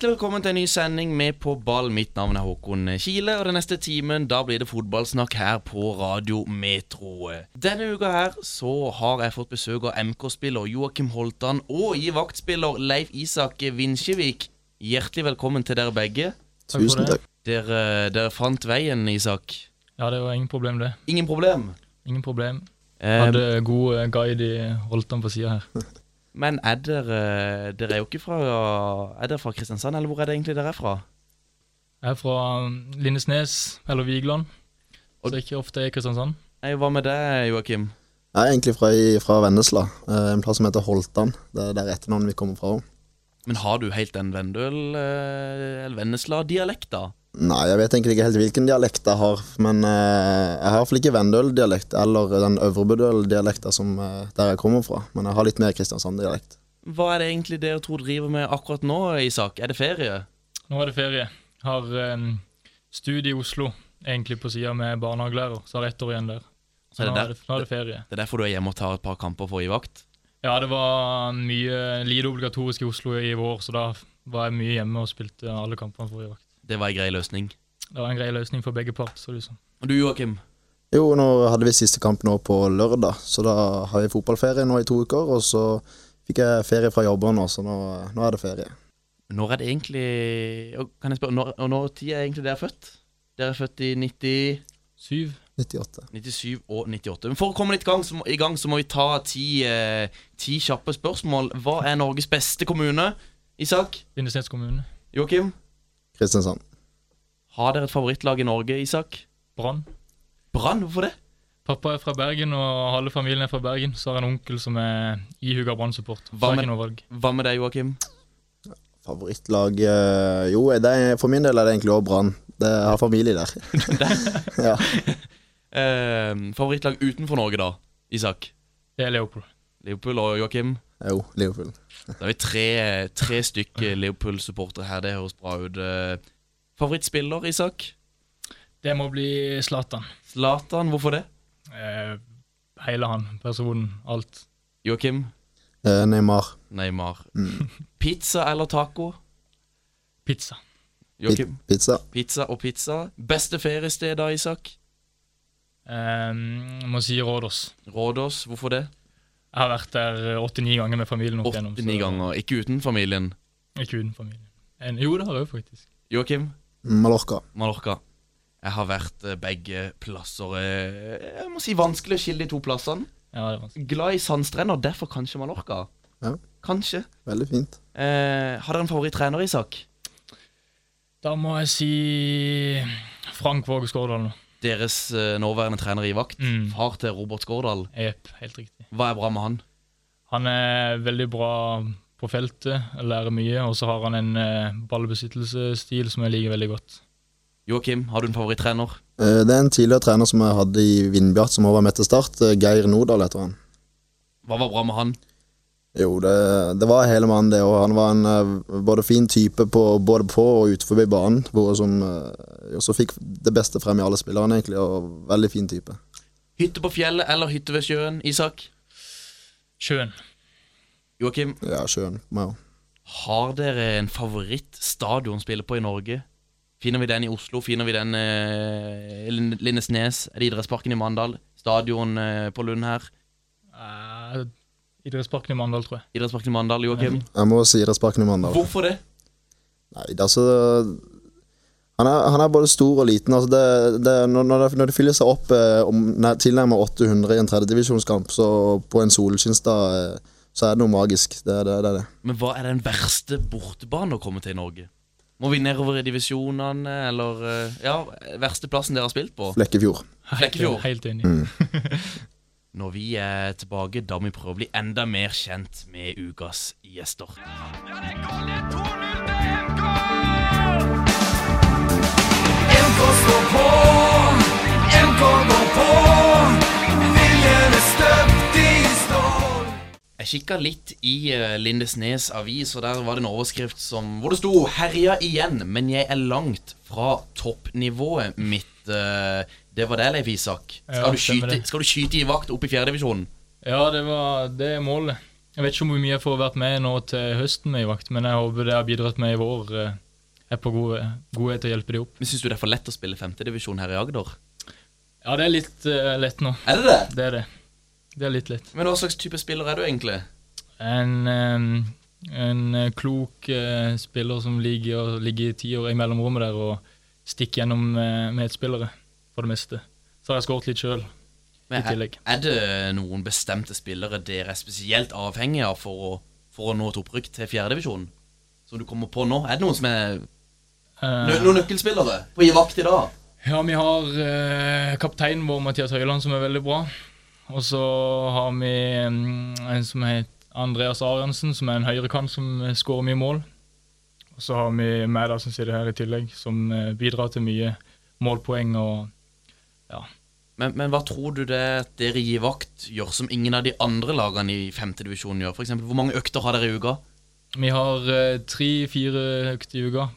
Hjertelig velkommen til en ny sending med På ball. Mitt navn er Håkon Kile, og den neste timen da blir det fotballsnakk her på Radio Metro. Denne uka her så har jeg fått besøk av MK-spiller Joakim Holtan og i vaktspiller Leif Isak Vinsjevik. Hjertelig velkommen til dere begge. Takk for Tusen det. takk. Dere, dere fant veien, Isak. Ja, det var ingen problem, det. Ingen problem. Ingen problem. Jeg Hadde god eh, guide i Holtan på sida her. men er dere Dere er jo ikke fra Er dere fra Kristiansand, eller hvor er det egentlig dere er fra? Jeg er fra um, Lindesnes, eller Vigeland. Og- Så ikke ofte i Kristiansand. Nei, Hva med deg, Joakim? Jeg er egentlig fra, fra Vennesla, eh, en plass som heter Holtan. Det er der etternavnet vi kommer fra. Men har du helt den Vendøl- eh, eller Vennesla-dialekta? Nei, jeg vet egentlig ikke helt hvilken dialekt jeg har, men eh, jeg har iallfall ikke Vendøl-dialekt eller den Øvrebødøl-dialekta eh, der jeg kommer fra, men jeg har litt mer Kristiansand-dialekt. Hva er det egentlig dere to driver med akkurat nå, Isak? Er det ferie? Nå er det ferie. Har eh, studie i Oslo, egentlig på sida med barnehagelærer. Så har jeg ett år igjen der. Så er nå, der- er det, nå er det ferie. Det er derfor du er hjemme og tar et par kamper for å gi vakt? Ja, det var mye lite obligatorisk i Oslo i vår, så da var jeg mye hjemme og spilte alle kampene for i vakt. Det var en grei løsning. Det var en grei løsning for begge part, så det ut som. Og du, Joakim? Jo, nå hadde vi siste kamp nå på lørdag, så da har vi fotballferie nå i to uker, og så fikk jeg ferie fra jobben nå, så nå, nå er det ferie. Når er det egentlig Kan jeg spørre, når, og når tid er egentlig dere født? Dere er født i 97? 98. 97 og 98. Men for å komme litt i gang, må, i gang, så må vi ta ti, eh, ti kjappe spørsmål. Hva er Norges beste kommune? Isak? Lindesnes kommune. Joakim? Kristiansand. Har dere et favorittlag i Norge, Isak? Brann. Brann? Hvorfor det? Pappa er fra Bergen, og halve familien er fra Bergen. Så har jeg en onkel som er ihuga Brann-support. Hva. Hva med deg, Joakim? Favorittlag eh, Jo, det er, for min del er det egentlig også Brann. Det- Jeg har familie der. ja. Eh, favorittlag utenfor Norge, da? Isak? Det er Leopold. Leopold og Joakim? Jo, Liverpool. Da har vi tre, tre stykker Liverpool-supportere her. Det høres bra ut. Eh, Favorittspiller, Isak? Det må bli Zlatan. Zlatan, hvorfor det? Eh, hele han, personen, alt. Joakim? Eh, Neymar. Neymar. Pizza eller taco? Pizza. Joakim? Pizza. Pizza og pizza. Beste feriested da, Isak? Eh, må si Rådås. Rådås, hvorfor det? Jeg har vært der åtte-ni ganger med familien opp igjennom. Åtte-ni ganger. Ikke uten familien. Ikke uten familien. En, jo, det har jeg jo faktisk. Joakim? Mallorca. Mallorca. Jeg har vært eh, begge plasser. eh, Jeg må si vanskelig å skille de to plassene. Ja, det er vanskelig. Glad i sandstrender, derfor kanskje Mallorca. Ja. Kanskje. Veldig fint. Eh, har dere en favorittrener, Isak? Da må jeg si Frank Våge Skårdal nå. Deres eh, nåværende trener i vakt. Mm. Far til Robert Skårdal. Yep, helt riktig. Hva er bra med han? Han er veldig bra på feltet, lærer mye, og så har han en eh, ballbesittelsesstil som jeg liker veldig godt. Joakim, har du en favorittrener? Eh, Det er en tidligere trener som jeg hadde i Vindbjart, som også var med til start. eh, Geir Nordahl heter han. Hva var bra med han? Jo, det, det var hele mannen, det. Og han var en eh, både fin type på, både på og utenfor banen. Hvor som eh, også fikk det beste frem i alle spillerne, egentlig. Og veldig fin type. Hytte på fjellet eller hytte ved sjøen, Isak? Sjøen. Joakim, Ja, sjøen. Meg òg. har dere en favorittstadion å spille på i Norge? Finner vi den i Oslo? Finner vi den eh, i Lind- Lindesnes? Er det Idrettsparken i Mandal? Stadion eh, på Lund her? Eh, Idrettsparken i Mandal, tror jeg. Idrettsparken i Mandal, Joakim? Jeg må si Idrettsparken i Mandal. Hvorfor det? Nei, det er altså han er, han er både stor og liten. Altså det, det, når, når, det, når det fyller seg opp eh, om tilnærmet 800 i en tredjedivisjonskamp, på en solskinnsdag, eh, så er det noe magisk. Det, det, det det. Men hva er den verste bortebanen å komme til i Norge? Må vi nedover i divisjonene, eller eh, Ja, verste plassen dere har spilt på? Flekkefjord. Flekkefjord. Helt enig. Når vi er tilbake, da må vi prøve å bli enda mer kjent med ukas gjester. Ja, det går Kalle 2-0 til MK! MK står på, MK går på. Viljen er støpt i stål. Jeg kikka litt i uh, Lindesnes avis, og der var det en overskrift som, hvor det sto 'Herja igjen, men jeg er langt fra toppnivået mitt'. Uh, det var det, Leif Isak. Skal, Ja, du skyte, skal du skyte i vakt opp i fjerdedivisjonen? Ja, det var det er målet. Jeg vet ikke hvor mye jeg får vært med nå til høsten med i vakt, men jeg håper det har bidratt med i vår, Jeg er på gode, godhet til å hjelpe de opp. Men Syns du det er for lett å spille femtedivisjon her i Agder? Ja, det er litt uh, lett nå. Er det det? Det er det. Det er litt lett. Men hva slags type spiller er du egentlig? En, um, en eh, klok uh, spiller som ligger, ligger i tiår i mellomrommet der og stikker gjennom uh, medspillere, for det meste. Så har jeg skåret litt sjøl. I er, tillegg. er det noen bestemte spillere dere er spesielt avhengig av for å, for å nå et opprykk til fjerdedivisjonen? Som du kommer på nå? Er det noen som er nø Noen nøkkelspillere på i vakt i dag? Ja, vi har eh, kapteinen vår, Mathias Høiland, som er veldig bra. Og så har vi mm, en som heter Andreas Ariansen, som er en høyrekant som eh, skårer mye mål. Og så har vi meg da, som sitter her i tillegg, som eh, bidrar til mye målpoeng og ja. Men, men hva tror du det at dere gir vakt gjør som ingen av de andre lagene i femtedivisjon gjør? For eksempel, hvor mange økter har dere i uka? Vi har eh, tre-fire økter i uka.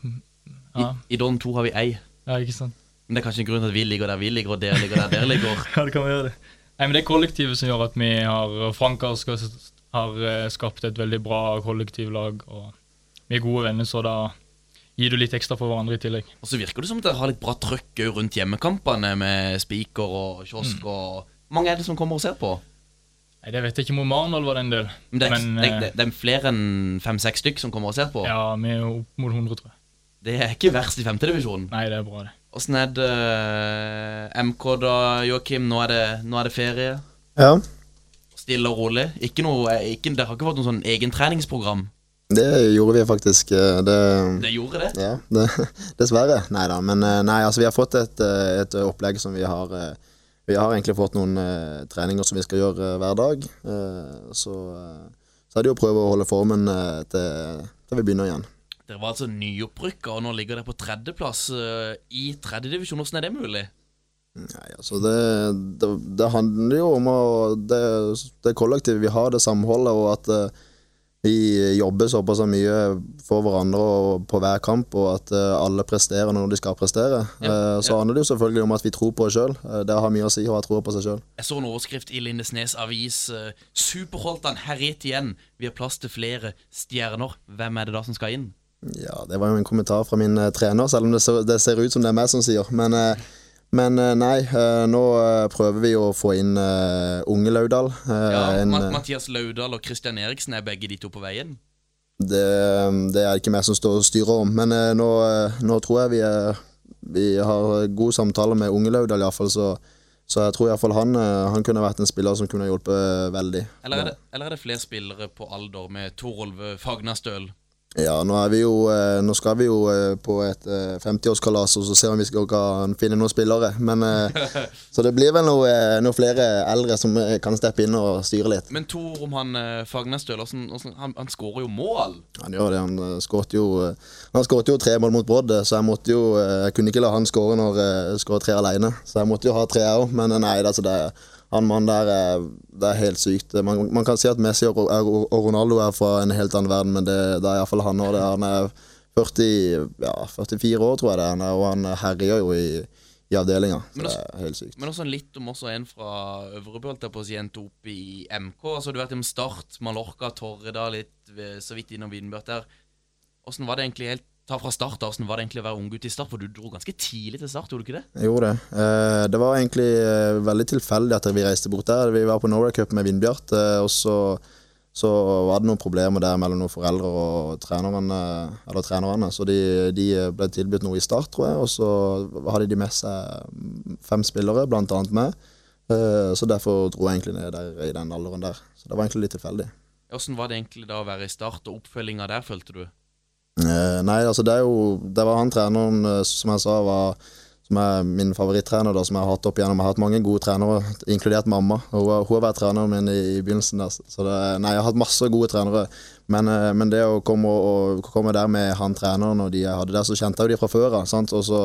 Ja. I, I Don 2 har vi ei. ja, ikke sant? Men det er kanskje en grunn til at vi ligger der vi ligger, og dere ligger der dere ligger. Ja, det kan vi gjøre det. Nei, men det er kollektivet som gjør at vi har Frank har, har eh, skapt et veldig bra kollektivlag, og vi er gode venner, så da gir du litt ekstra for hverandre i tillegg. Og så virker det som dere har litt bra trøkk òg rundt hjemmekampene med spiker og kiosk og Hvor mange er det som kommer og ser på? Nei, Det vet jeg ikke. Arendal var det en del. Men det er, Men, det, eh, det, det er flere enn fem-seks stykk som kommer og ser på. Ja, vi er opp mot 100, tror jeg. Det er ikke verst i femtedivisjonen. Nei, det er bra, det. Åssen er det eh, MK da, Joakim? Nå er det, nå er det ferie. Ja, Stille og rolig. Ikke noe, eh, ikke, dere har ikke fått noe sånn egen treningsprogram? Det gjorde vi faktisk. eh, Det, Det gjorde det? ja, det, dessverre. Nei da. Men eh, nei, altså, vi har fått et, eh, et opplegg som vi har Vi har egentlig fått noen eh, treninger som vi skal gjøre eh, hver dag. Eh, Så, så er det jo å prøve å holde formen til, til vi begynner igjen. Dere var altså nyopprykka, og nå ligger dere på tredjeplass i tredjedivisjon. Hvordan er det mulig? Nei, altså det, det, det handler jo om å, det, det kollektivet vi har, det samholdet, og at vi jobber såpass mye for hverandre og på hver kamp, og at eh, alle presterer når de skal prestere. Ja, Eh, Så ja. handler det jo selvfølgelig om at vi tror på oss sjøl. Det har mye å si å ha tro på seg sjøl. Jeg så en overskrift i Lindesnes avis. Superholtan herjet igjen. Vi har plass til flere stjerner. Hvem er det da som skal inn? Ja, det var jo en kommentar fra min eh, trener, selv om det ser, det ser ut som det er meg som sier. Men, eh, men eh, nei, eh, nå eh, prøver vi å få inn unge Laudal. Ja, en, Mathias Laudal og Christian Eriksen er begge de to på veien. Det, det er det ikke meg som står og styrer om, men nå, nå tror jeg vi, er, vi har god samtale med unge Laudal iallfall, så, så jeg tror iallfall han, han kunne vært en spiller som kunne hjulpet veldig. Eller er det, eller er det flere spillere på alder med Torolv Fagnastøl? Ja, nå, vi jo, eh, nå skal vi jo eh, på et eh, 50-årskalas, og så ser vi om vi kan finne noen spillere. Men, eh, så det blir vel noe, eh, flere eldre som eh, kan steppe inn og styre litt. Men Tor, om han hvordan, han, han skårer jo mål. Han gjør det. Han eh, skåret jo, eh, jo tre mål mot Brodd, så jeg måtte jo eh, Jeg kunne ikke la han skåre når jeg skåret tre alene. Så jeg måtte jo ha tre òg. Men eh, nei, altså, det, han mannen der er, det er helt sykt. Man, man kan si at Messi og, Ronaldo er fra en helt annen verden, men det, det er iallfall han òg. Han er 40, ja, 44 år, tror jeg det er, han og han herjer jo i, i avdelinga. Men det altså- er helt sykt. Men også litt om også en fra Øvrebø, på å si, endte opp i MK. Altså, du vært om Start, Mallorca, Torredal, litt så vidt innom Vindbjart der. Åssen var det egentlig helt Ta fra start, da, Hvordan var det egentlig å være unggutt i Start? For du dro ganske tidlig til Start, gjorde du ikke det? Jeg gjorde det. Eh, det var egentlig eh, veldig tilfeldig at vi reiste bort der. Vi var på Norway Cup med Vindbjart, eh, og så, så var det noen problemer der mellom noen foreldre og trenerne. Eller trenerne så de, de ble tilbudt noe i Start, tror jeg, og så hadde de med seg fem spillere, blant annet meg. Så derfor dro jeg egentlig ned der i den alderen der. Så det var egentlig litt tilfeldig. Hvordan var det egentlig da å være i Start, og oppfølginga der, følte du? Eh, nei, altså det er jo Det var han treneren eh, som jeg sa var Som er min favorittrener, da, som jeg har hatt opp igjennom. Jeg har hatt mange gode trenere, inkludert mamma. Hun, hun har vært treneren min i, i begynnelsen. Der, så det, nei, jeg har hatt masse gode trenere. Men, eh, men det å komme, og, komme der med han treneren og de jeg hadde der, så kjente jeg jo de fra før av. Og så,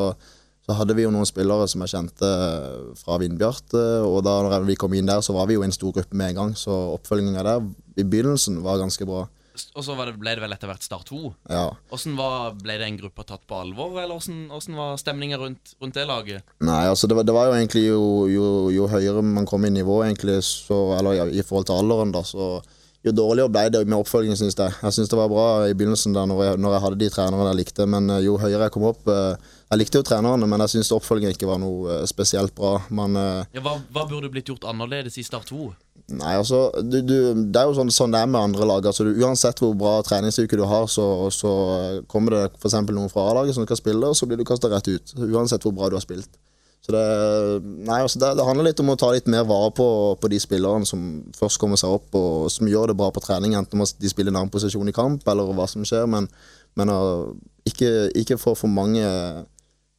så hadde vi jo noen spillere som jeg kjente fra Vindbjart. Og da vi kom inn der, så var vi jo en stor gruppe med en gang. Så oppfølginga der i begynnelsen var ganske bra. Og så ble det vel etter hvert Start 2. Ja. Hvordan var, Ble den gruppa tatt på alvor, eller hvordan, hvordan var stemninga rundt, rundt det laget? Nei, altså det var, det var jo egentlig jo, jo, jo høyere man kom i nivå, egentlig, så, eller ja, i forhold til alderen, da, så jo dårligere ble det med oppfølgingen, syns jeg. Jeg syns det var bra i begynnelsen da når jeg, når jeg hadde de trenerne jeg likte, men eh, jo høyere jeg kom opp eh, Jeg likte jo trenerne, men jeg syns oppfølgingen ikke var noe eh, spesielt bra. Eh, Ja, hva, hva burde blitt gjort annerledes i Start 2? Nei, altså, du, du, det er jo sånn, sånn det er med andre lag. Altså, du, uansett hvor bra treningsuke du har, så, så kommer det f.eks. noen fra A-laget som skal spille, og så blir du kasta rett ut. Uansett hvor bra du har spilt. Så det, nei, altså, det, det handler litt om å ta litt mer vare på, på de spillerne som først kommer seg opp, og som gjør det bra på trening, enten om de spiller en annen posisjon i kamp, eller hva som skjer, men, men uh, ikke, ikke få for mange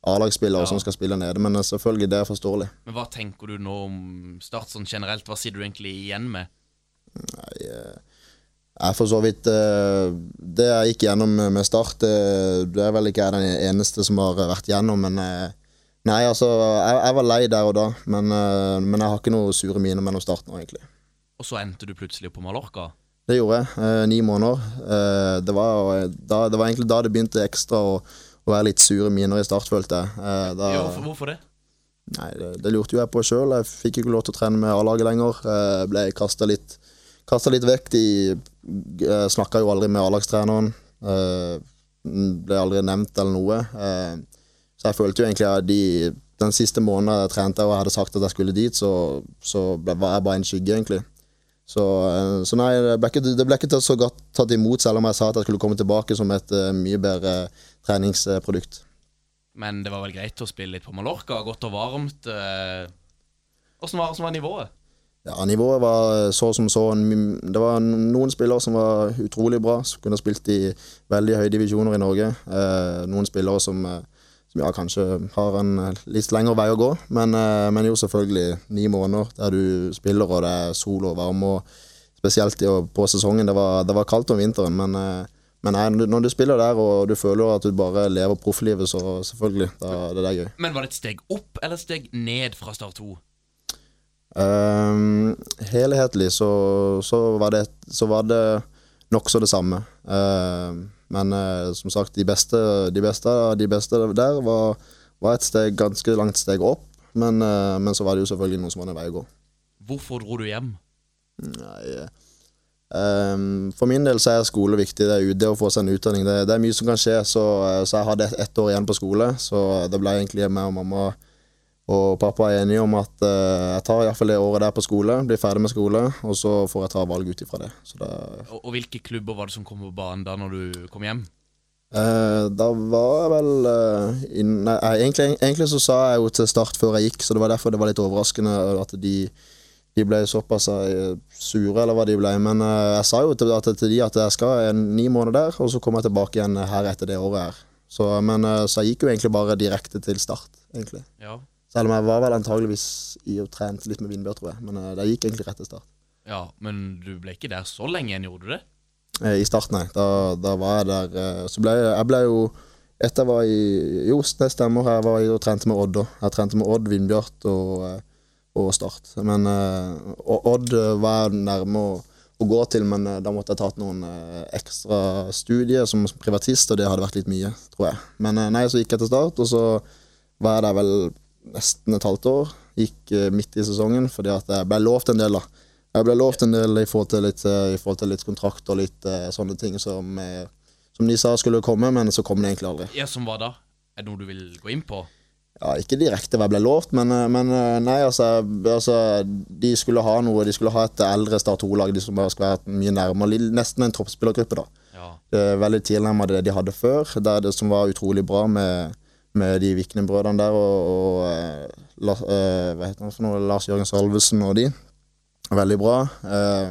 A-lagsspillere Ja. som skal spille nede. Men selvfølgelig, det er forståelig. Men hva tenker du nå om Start sånn generelt? Hva sitter du egentlig igjen med? Nei, eh, jeg for så vidt eh, Det jeg gikk gjennom med Start, det, er vel ikke jeg den eneste som har vært gjennom, men eh, Nei, altså, jeg, jeg var lei der og da, men, eh, men jeg har ikke noe sure miner mellom Start nå, egentlig. Og så endte du plutselig på Mallorca? Det gjorde jeg. eh, ni måneder. Eh, det, var, da, det var egentlig da det begynte ekstra å, å være litt sure miner i Start, følte jeg. Eh, da, Ja, hvorfor, hvorfor det? Nei, det, det lurte jo jeg på sjøl. Jeg fikk ikke lov til å trene med A-laget lenger. Eh, ble kasta litt, litt vekk. De eh, snakka jo aldri med A-lagstreneren. Eh, ble aldri nevnt eller noe. Eh, så jeg følte jo egentlig at de, den siste måneden jeg trente og jeg hadde sagt at jeg skulle dit, så, så ble, var jeg bare en skygge, egentlig. Så, eh, så nei, det ble, ikke, det ble ikke så godt tatt imot, selv om jeg sa at jeg skulle komme tilbake som et eh, mye bedre treningsprodukt. Men det var vel greit å spille litt på Mallorca? Godt og varmt? Åssen var, var nivået? Ja, Nivået var så som så. Det var noen spillere som var utrolig bra, som kunne spilt i veldig høye divisjoner i Norge. Eh, noen spillere som, eh, som ja, kanskje har en eh, litt lengre vei å gå. Men, eh, men jo, selvfølgelig ni måneder der du spiller og det er sol og varme. og Spesielt i, på sesongen. Det var, det var kaldt om vinteren, men, eh, men nei, når du spiller der og du føler at du bare lever profflivet, så selvfølgelig. Da, det er gøy. Men var det et steg opp eller et steg ned fra Start 2? Um, helhetlig så, så var det, så var det nokså det samme. Ehm, men eh, som sagt, de beste, de beste, de beste der var, var et steg, ganske langt steg opp. Men, eh, men så var det jo selvfølgelig noen som var en vei å gå. Hvorfor dro du hjem? Nei, ehm, for min del så er skole viktig. Det er det å få seg en utdanning. Det, det er mye som kan skje. Så, eh, så jeg hadde ett ett år igjen på skole, så det ble egentlig meg og mamma og pappa er enige om at uh, jeg tar iallfall det året der på skole, blir ferdig med skole, og så får jeg ta valg ut ifra det. Så det Og, og hvilke klubber var det som kom på banen da når du kom hjem? Uh, da var jeg vel uh, in, nei, egentlig, egentlig så sa jeg jo til start før jeg gikk, så det var derfor det var litt overraskende at de, de ble såpass eh, sure, eller hva de ble. Men eh, jeg sa jo til, at, til de at jeg skal en ni måneder der, og så kommer jeg tilbake igjen her etter det året her. Så, men, eh, så jeg gikk jo egentlig bare direkte til start, egentlig. Ja. Selv om jeg var vel antageligvis i og trent litt med Vindbjørn, tror jeg. Men uh, det gikk egentlig rett til start. ja, men du ble ikke der så lenge igjen, gjorde du det? Eh, I starten, nei. Da, da var jeg der eh, Så ble jeg, jeg ble jo Etter jeg var i Jo, det stemmer. Jeg var i og trente med Odd òg. Jeg trente med Odd, Vindbjørn og, og Start. Men Odd var nærme å, å gå til, men da måtte jeg tatt noen ekstra studier som privatist, og det hadde vært litt mye, tror jeg. Men nei, så gikk jeg til Start, og så var jeg der vel nesten et halvt år. Gikk eh, midt i sesongen fordi at jeg ble lovt en del, da. Jeg ble lovt en del i forhold til litt, eh, i forhold til litt kontrakt og litt eh, sånne ting som, som de sa skulle komme, men så kom det egentlig aldri. Ja, Som hva da? Er det noe du vil gå inn på? Ja, Ikke direkte hva jeg ble lovt, men, men nei, altså, altså De skulle ha noe, de skulle ha et eldre Start 2-lag de skulle være mye nærmere, nesten en toppspillergruppe. da. Ja. Det veldig tilnærmet det de hadde før, der det som var utrolig bra med, med de Vikne-brødrene der og, og eh, La, eh, noe, Lars Jørgen Salvesen og de. Veldig bra. Eh,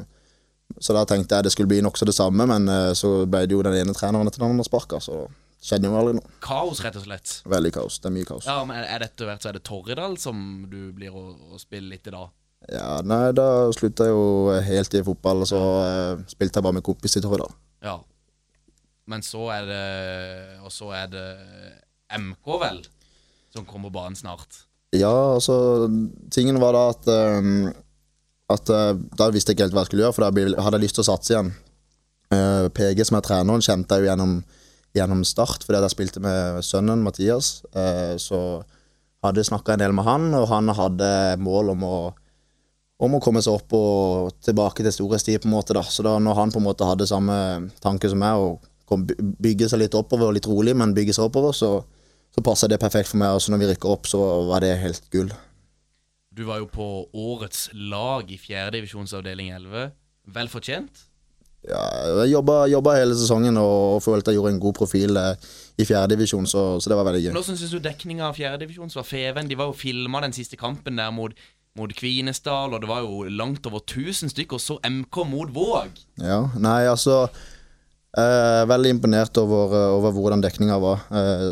så da tenkte jeg det skulle bli nokså det samme, men så ble det jo den ene treneren etter den andre sparka, så skjedde jo aldri noe. Kaos, rett og slett. Veldig kaos. Det er mye kaos. Ja, men Er det etter hvert så er det Torridal som du blir å, å spille litt i da? Ja, nei, da slutta jeg jo helt i fotball, så eh, spilte jeg bare med kompis i Torridal. Ja. Men så er det Og så er det MK, vel? som kommer på banen snart? Ja, altså Tingen var da at ehm, At uh, Da visste jeg ikke helt hva jeg skulle gjøre, for da hadde jeg lyst til å satse igjen. Uh, PG, som er treneren, kjente jeg jo gjennom, gjennom Start, fordi jeg spilte med sønnen Mathias. Uh, så hadde jeg snakka en del med han, og han hadde mål om å om å komme seg opp og tilbake til storhetstid. på en måte da. Så da når han på en måte hadde samme tanke som meg, kom, bygge seg litt oppover, litt rolig, men bygge seg oppover, så, så passa det perfekt for meg. Og så når vi rykker opp, så var det helt gull. Du var jo på årets lag i fjerdedivisjonsavdeling 11. Vel fortjent? Ja, jeg jobba, jobba hele sesongen og følte jeg gjorde en god profil eh, i fjerdedivisjon, så, så det var veldig gøy. Hvordan syns du dekninga av fjerdedivisjon var Feven? De var jo filma den siste kampen der mot, mot Kvinesdal, og det var jo langt over 1000 stykker, og så MK mot Våg. Ja, nei, altså eh, Veldig imponert over, eh, over hvordan dekninga var. Eh,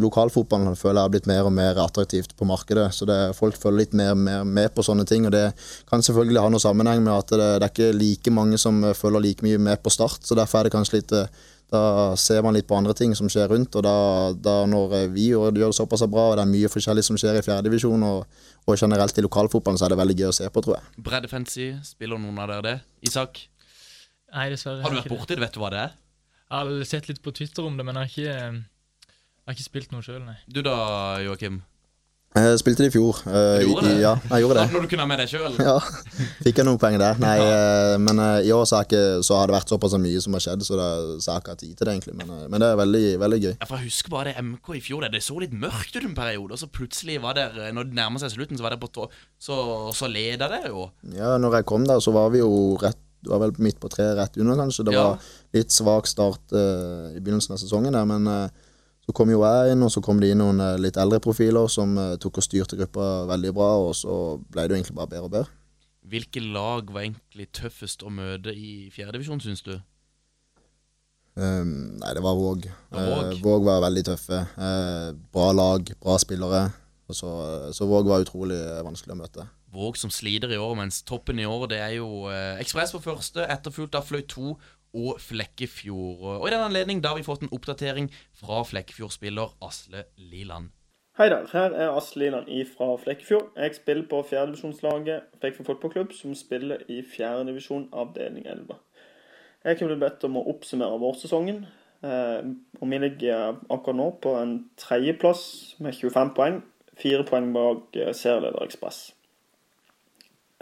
lokalfotballen føler jeg har blitt mer og mer attraktivt på markedet. Så det, folk følger litt mer, mer med på sånne ting. Og det kan selvfølgelig ha noe sammenheng med at det, det er ikke like mange som eh, følger like mye med på start. Så derfor er det kanskje litt eh, Da ser man litt på andre ting som skjer rundt. Og da, da når vi gjør, det såpass bra, og det er mye forskjellig som skjer i fjerdedivisjon og, og generelt i lokalfotballen, så er det veldig gøy å se på, tror jeg. Breddefancy, spiller noen av dere det? Isak, Nei, dessverre. har du vært borti det? Vet du hva det er? Jeg har sett litt på Twitter om det, men jeg har ikke, jeg har ikke spilt noe sjøl, nei. Du da, Joakim? Jeg spilte det i fjor. eh, Du gjorde i- det? Ja, jeg gjorde det. Når du kunne ha med deg sjøl? Ja, fikk jeg noen poeng der. Nei, ja. men eh, i år så, ikke, så har det vært såpass mye som har skjedd, så, det, så jeg har ikke hatt tid til det, egentlig. Men, eh, men det er veldig, veldig gøy. Ja, for Jeg husker bare det MK i fjor. Det, det så litt mørkt ut en periode. Og så plutselig var det, når det nærmer seg slutten, så var det på tå, så, så leda det jo. Ja, når jeg kom der, så var vi jo rett det var vel midt på treet rett under, kanskje. Det var litt svak start uh, i begynnelsen av sesongen der, men uh, så kom jo jeg inn, og så kom det inn noen uh, litt eldre profiler som tok og styrte gruppa veldig bra, og så ble det jo egentlig bare bedre og bedre. Hvilke lag var egentlig tøffest å møte i fjerdedivisjon, syns du? Um, nei, det var Våg. Våg. Eh, Våg var veldig tøffe. Uh, bra lag, bra spillere. Så, så Våg var utrolig vanskelig å møte. Våg som sliter i år, mens toppen i år det er jo eh, Ekspress på første, etterfulgt av Fløy 2 og Flekkefjord. Og i den anledning har vi fått en oppdatering fra Flekkefjord-spiller Asle Liland. Hei der, her er Asle Liland fra Flekkefjord. Jeg spiller på fjerdedivisjonslaget Flekkefjord fotballklubb, som spiller i fjerdedivisjon avdeling 11. Jeg kunne blitt bedt om å oppsummere vårsesongen. Eh, og vi ligger akkurat nå på en tredjeplass med 25 poeng. Fire poeng bak eh, serieleder Ekspress.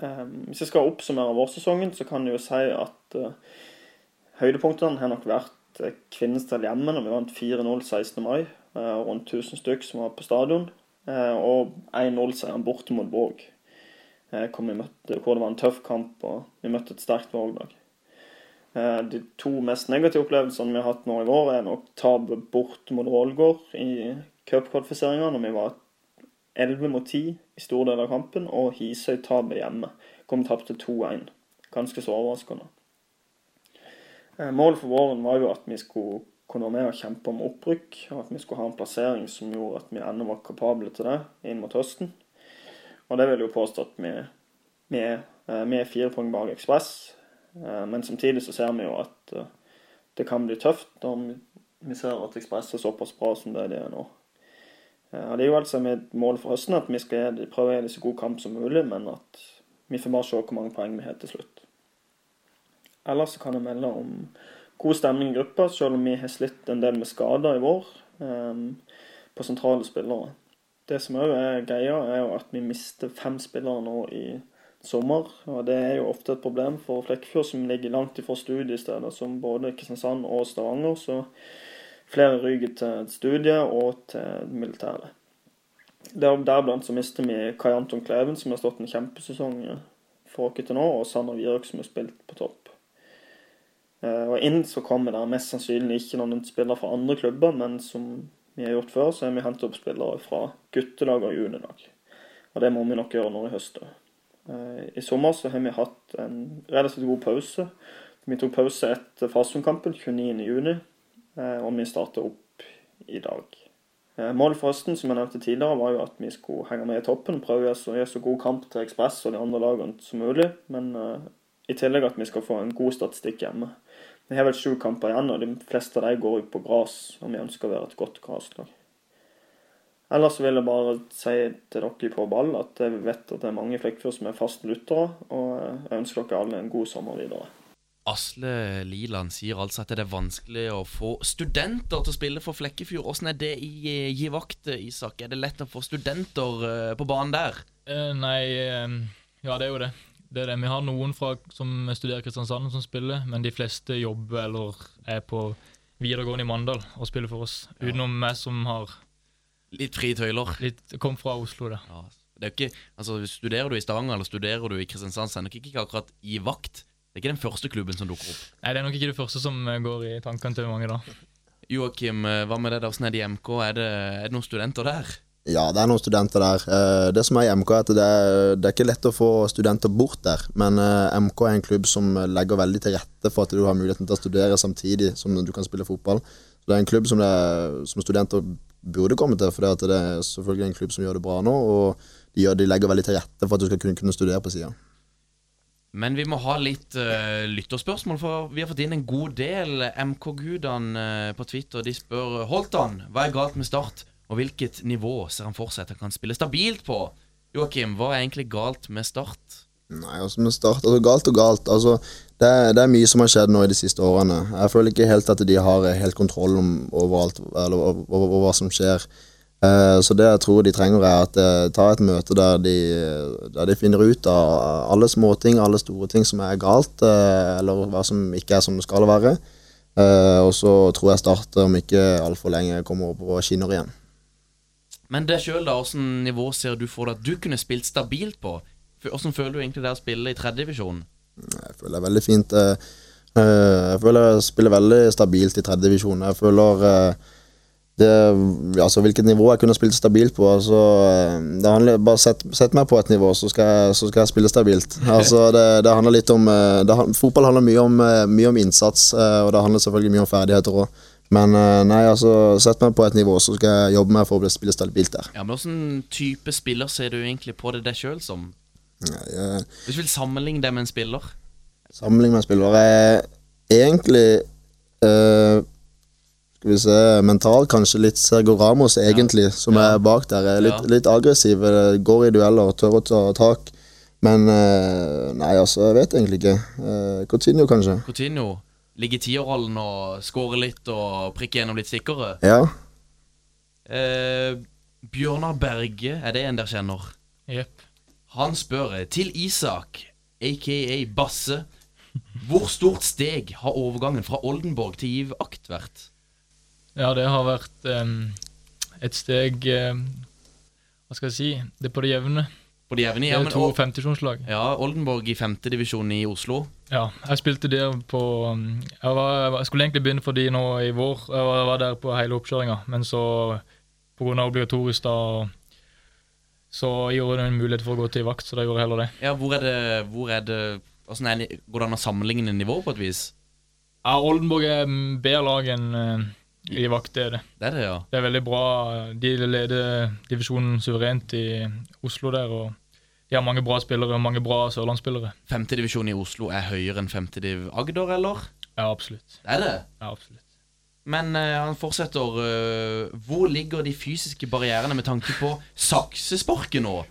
Eh, hvis jeg skal oppsummere vårsesongen, så kan jeg jo si at eh, høydepunktene har nok vært eh, Kvinesdal hjemme, når vi vant 4-0 16. mai. Eh, rundt 1000 stykk som var på stadion. Og 1-0-seieren borte mot Våg. Hvor, hvor det var en tøff kamp, og vi møtte et sterkt Våg-lag. De to mest negative opplevelsene vi har hatt nå i vår, er nok tapet borte mot Ålgård i cupkvalifiseringa, når vi var 11 mot 10 i store deler av kampen, og Hisøy-tapet hjemme, Kom tapt til 2-1. Ganske så overraskende. Eh, Målet for våren var jo at vi skulle kunne være med og kjempe om opprykk, og at vi skulle ha en plassering som gjorde at vi ennå var kapable til det inn mot høsten. Og det vil jo påstå at vi, vi, eh, vi er fire poeng bak Ekspress, eh, men samtidig så ser vi jo at det kan bli tøft når vi ser at Ekspress er såpass bra som det de er nå. Eh, Og Det er jo altså mitt mål for høsten at vi skal prøve å gjøre det så god kamp som mulig, men at vi får bare se hvor mange poeng vi har til slutt. Ellers kan jeg melde om god stemning i gruppa, selv om vi har slitt en del med skader i vår um, på sentrale spillere. Det som òg er greia, er jo at vi mister fem spillere nå i sommer. og Det er jo ofte et problem for Flekkefjord, som ligger langt ifra studiesteder som både Kristiansand og Stavanger. Så flere ryker til studiet og til militæret. Der, Deriblant så mister vi Kai Anton Kleven, som har stått en kjempesesong for oss til nå, og Sander Wierøk, som har spilt på topp. Eh, Og inn så kommer det mest sannsynlig ikke noen spillere fra andre klubber, men som vi har gjort før, så har vi hentet opp spillere fra guttelag og juniorlag. Og det må vi nok gjøre nå i høst. Eh, I sommer så har vi hatt en relativt god pause. Vi tok pause etter Farsundkampen 29.6, og vi starter opp i dag. Eh, Målet for høsten som jeg nevnte tidligere, var jo at vi skulle henge med i toppen. Prøve å gjøre så god kamp til Ekspress og de andre lagene som mulig. Men uh, i tillegg at vi skal få en god statistikk hjemme. Vi har vel sju kamper igjen, og de fleste av dem går jo på gress. Og vi ønsker å være et godt graslag. Ellers vil jeg bare si til dere på ball at jeg vet at det er mange i Flekkefjord som er fast lyttere, og eh, jeg ønsker dere alle en god sommer videre. Asle Liland sier altså at det er vanskelig å få studenter til å spille for Flekkefjord. Åssen er det i eh, Gi vakt, Isak? Er det lett å få studenter eh, på banen der? Eh, nei, eh, ja det er jo det. Det er det. Vi har noen fra, som studerer Kristiansand som spiller, men de fleste jobber eller er på videregående i Mandal og spiller for oss. Utenom meg som har Litt frie tøyler. litt, kom fra Oslo, da. Ja, det er ikke, altså Studerer du i Stavanger eller studerer du i Kristiansand, så er det ikke akkurat Gi vakt. Det er ikke den første klubben som dukker opp. Nei, det er nok ikke det første som eh, går i tankene til mange da. Joakim, eh, hva med det? da? nede det i MK? Er det, er det noen studenter der? Ja, det er noen studenter der. Eh, Det som er i MK, er at det er, det er ikke lett å få studenter bort der. Men MK er en klubb som legger veldig til rette for at du har muligheten til å studere samtidig som du kan spille fotball. Så det er en klubb som, det er, som studenter burde komme til, for det er selvfølgelig en klubb som gjør det bra nå. Og de, gjør, de legger veldig til rette for at du skal kunne, kunne studere på sida. Men vi må ha litt uh, lytterspørsmål, for vi har fått inn en god del. MK-gudene uh, på Twitter de spør Holtan, hva er galt med Start, og hvilket nivå ser han for seg at han kan spille stabilt på? Joakim, hva er egentlig galt med Start? Nei, altså med start, altså Galt og galt. altså det, er- det er mye som har skjedd nå i de siste årene. Jeg føler ikke helt at de har helt kontroll om, over, alt, eller, over, over, over hva som skjer. Eh, så det jeg tror de trenger, er at jeg ta et møte der de, der de finner ut av alle småting, alle store ting som er galt, eh, eller hva som ikke er som det skal være. Eh, og så tror jeg Start om ikke altfor lenge kommer opp på skinner igjen. Men det sjøl, da, åssen nivå ser du for deg at du kunne spilt stabilt på? Åssen føler du egentlig det å spille i tredjedivisjon? Jeg føler det er veldig fint. eh, eh, Jeg føler jeg spiller veldig stabilt i tredje divisjon. Jeg føler eh, det, altså Hvilket nivå jeg kunne spilt stabilt på altså, det handler, Bare sett, sett meg på et nivå, så skal jeg, så skal jeg spille stabilt. Altså, det, det handler litt om eh, det, Fotball handler mye om, eh, mye om innsats, og det handler selvfølgelig mye om ferdigheter òg. Men nei, altså, sett meg på et nivå, så skal jeg jobbe meg for å bli- spille stabilt der. Ja, men Hvilken type spiller ser du egentlig på det deg sjøl som? Nei, jeg, Hvis du vil sammenligne det med en spiller? Sammenligne med spillere er egentlig eh, Skal vi se Mental, kanskje litt Sergo Ramos, egentlig, som Ja. er bak der. Er litt, Ja. litt aggressiv, eh, går i dueller, tør å ta tak. Men eh, nei, altså, jeg vet egentlig ikke. Eh, Coutinho, kanskje. Coutinho ligger i tierrollen og scorer litt og prikker gjennom litt stikkere. Ja. Eh, Bjørnar Berge, er det en der kjenner? Jepp. Han spør til Isak, aka Basse. Hvor stort steg har overgangen fra Oldenborg til Giv Akt vært? Ja, det har vært um, et steg um, Hva skal jeg si? Det er på det jevne. På det jevne? Det er to femtisjonslag. ja, Oldenborg i femtedivisjon i Oslo. Ja, jeg spilte der på jeg, var, jeg skulle egentlig begynne for de nå i vår. Jeg var, jeg var der på hele oppkjøringa, men så pga. obligatorisk da så gjorde det en mulighet for å gå til vakt, så da gjorde jeg heller det. Ja, hvor er det, hvor er det altså, ni- Går det an å sammenligne nivået på et vis? Ja, Oldenborg er bedre lag enn i vakt, det er det. Det er det, ja. Det er veldig bra. De leder divisjonen suverent i Oslo der, og de har mange bra spillere, mange bra sørlandsspillere. Femtedivisjon i Oslo er høyere enn femtediv Agder, eller? Ja, absolutt. Det er det. Ja, absolutt. Men uh, han fortsetter Uh, Hvor ligger de fysiske barrierene med tanke på saksesparket nå?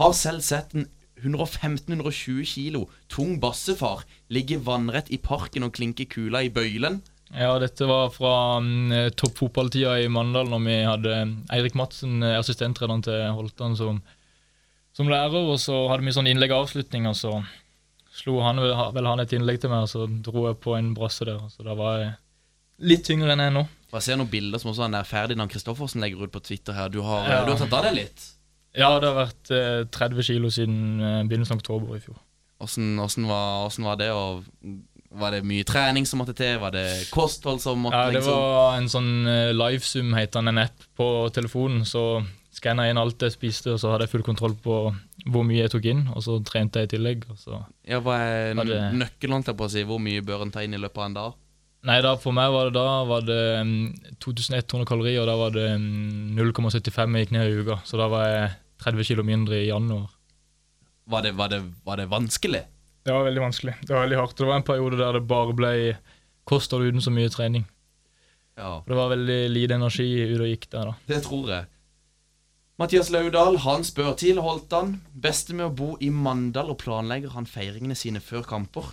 Har selv sett en 115-120 kilo tung bassefar ligge vannrett i parken og klinke kula i bøylen. Ja, dette var fra um, toppfotballtida i Mandal, når vi hadde mm, Eirik Madsen, eh, assistenttreneren til Holtan, som, som lærer. Og så hadde vi sånn innlegg-avslutning, og så slo han vel vel han et innlegg til meg, og så dro jeg på en brasse der. Så da var jeg litt tyngre enn jeg er nå. Og Jeg ser noen bilder som også han der Ferdinand Kristoffersen legger ut på Twitter her. Du har, Ja. du har tatt av deg litt. Ja, det har vært eh, 30 kilo siden eh, begynnelsen av oktober i fjor. Åssen var, var det? Og var det mye trening som måtte til? Var det kosthold som måtte til? Ja, det liksom var en sånn uh, livesum, heter han, en app på telefonen. Så skanna jeg inn alt jeg spiste, og så hadde jeg full kontroll på hvor mye jeg tok inn. Og så trente jeg i tillegg. Ja, Hva er nøkkelen, til på å si? Hvor mye bør en ta inn i løpet av en dag? Nei, da, for meg var det da var det mm, 2100 kalorier, og da var det mm, 0,75 jeg gikk ned i uka. Så da var jeg 30 kilo mindre i januar. Var det, var det, var det vanskelig? Det var veldig vanskelig. Det var veldig hardt. Det var en periode der det bare ble kosthold uten så mye trening. Ja, det var veldig lite energi ute og gikk der, da. det tror jeg. Mathias Laudal han spør til Holtan. Beste med å bo i Mandal, og planlegger han feiringene sine før kamper?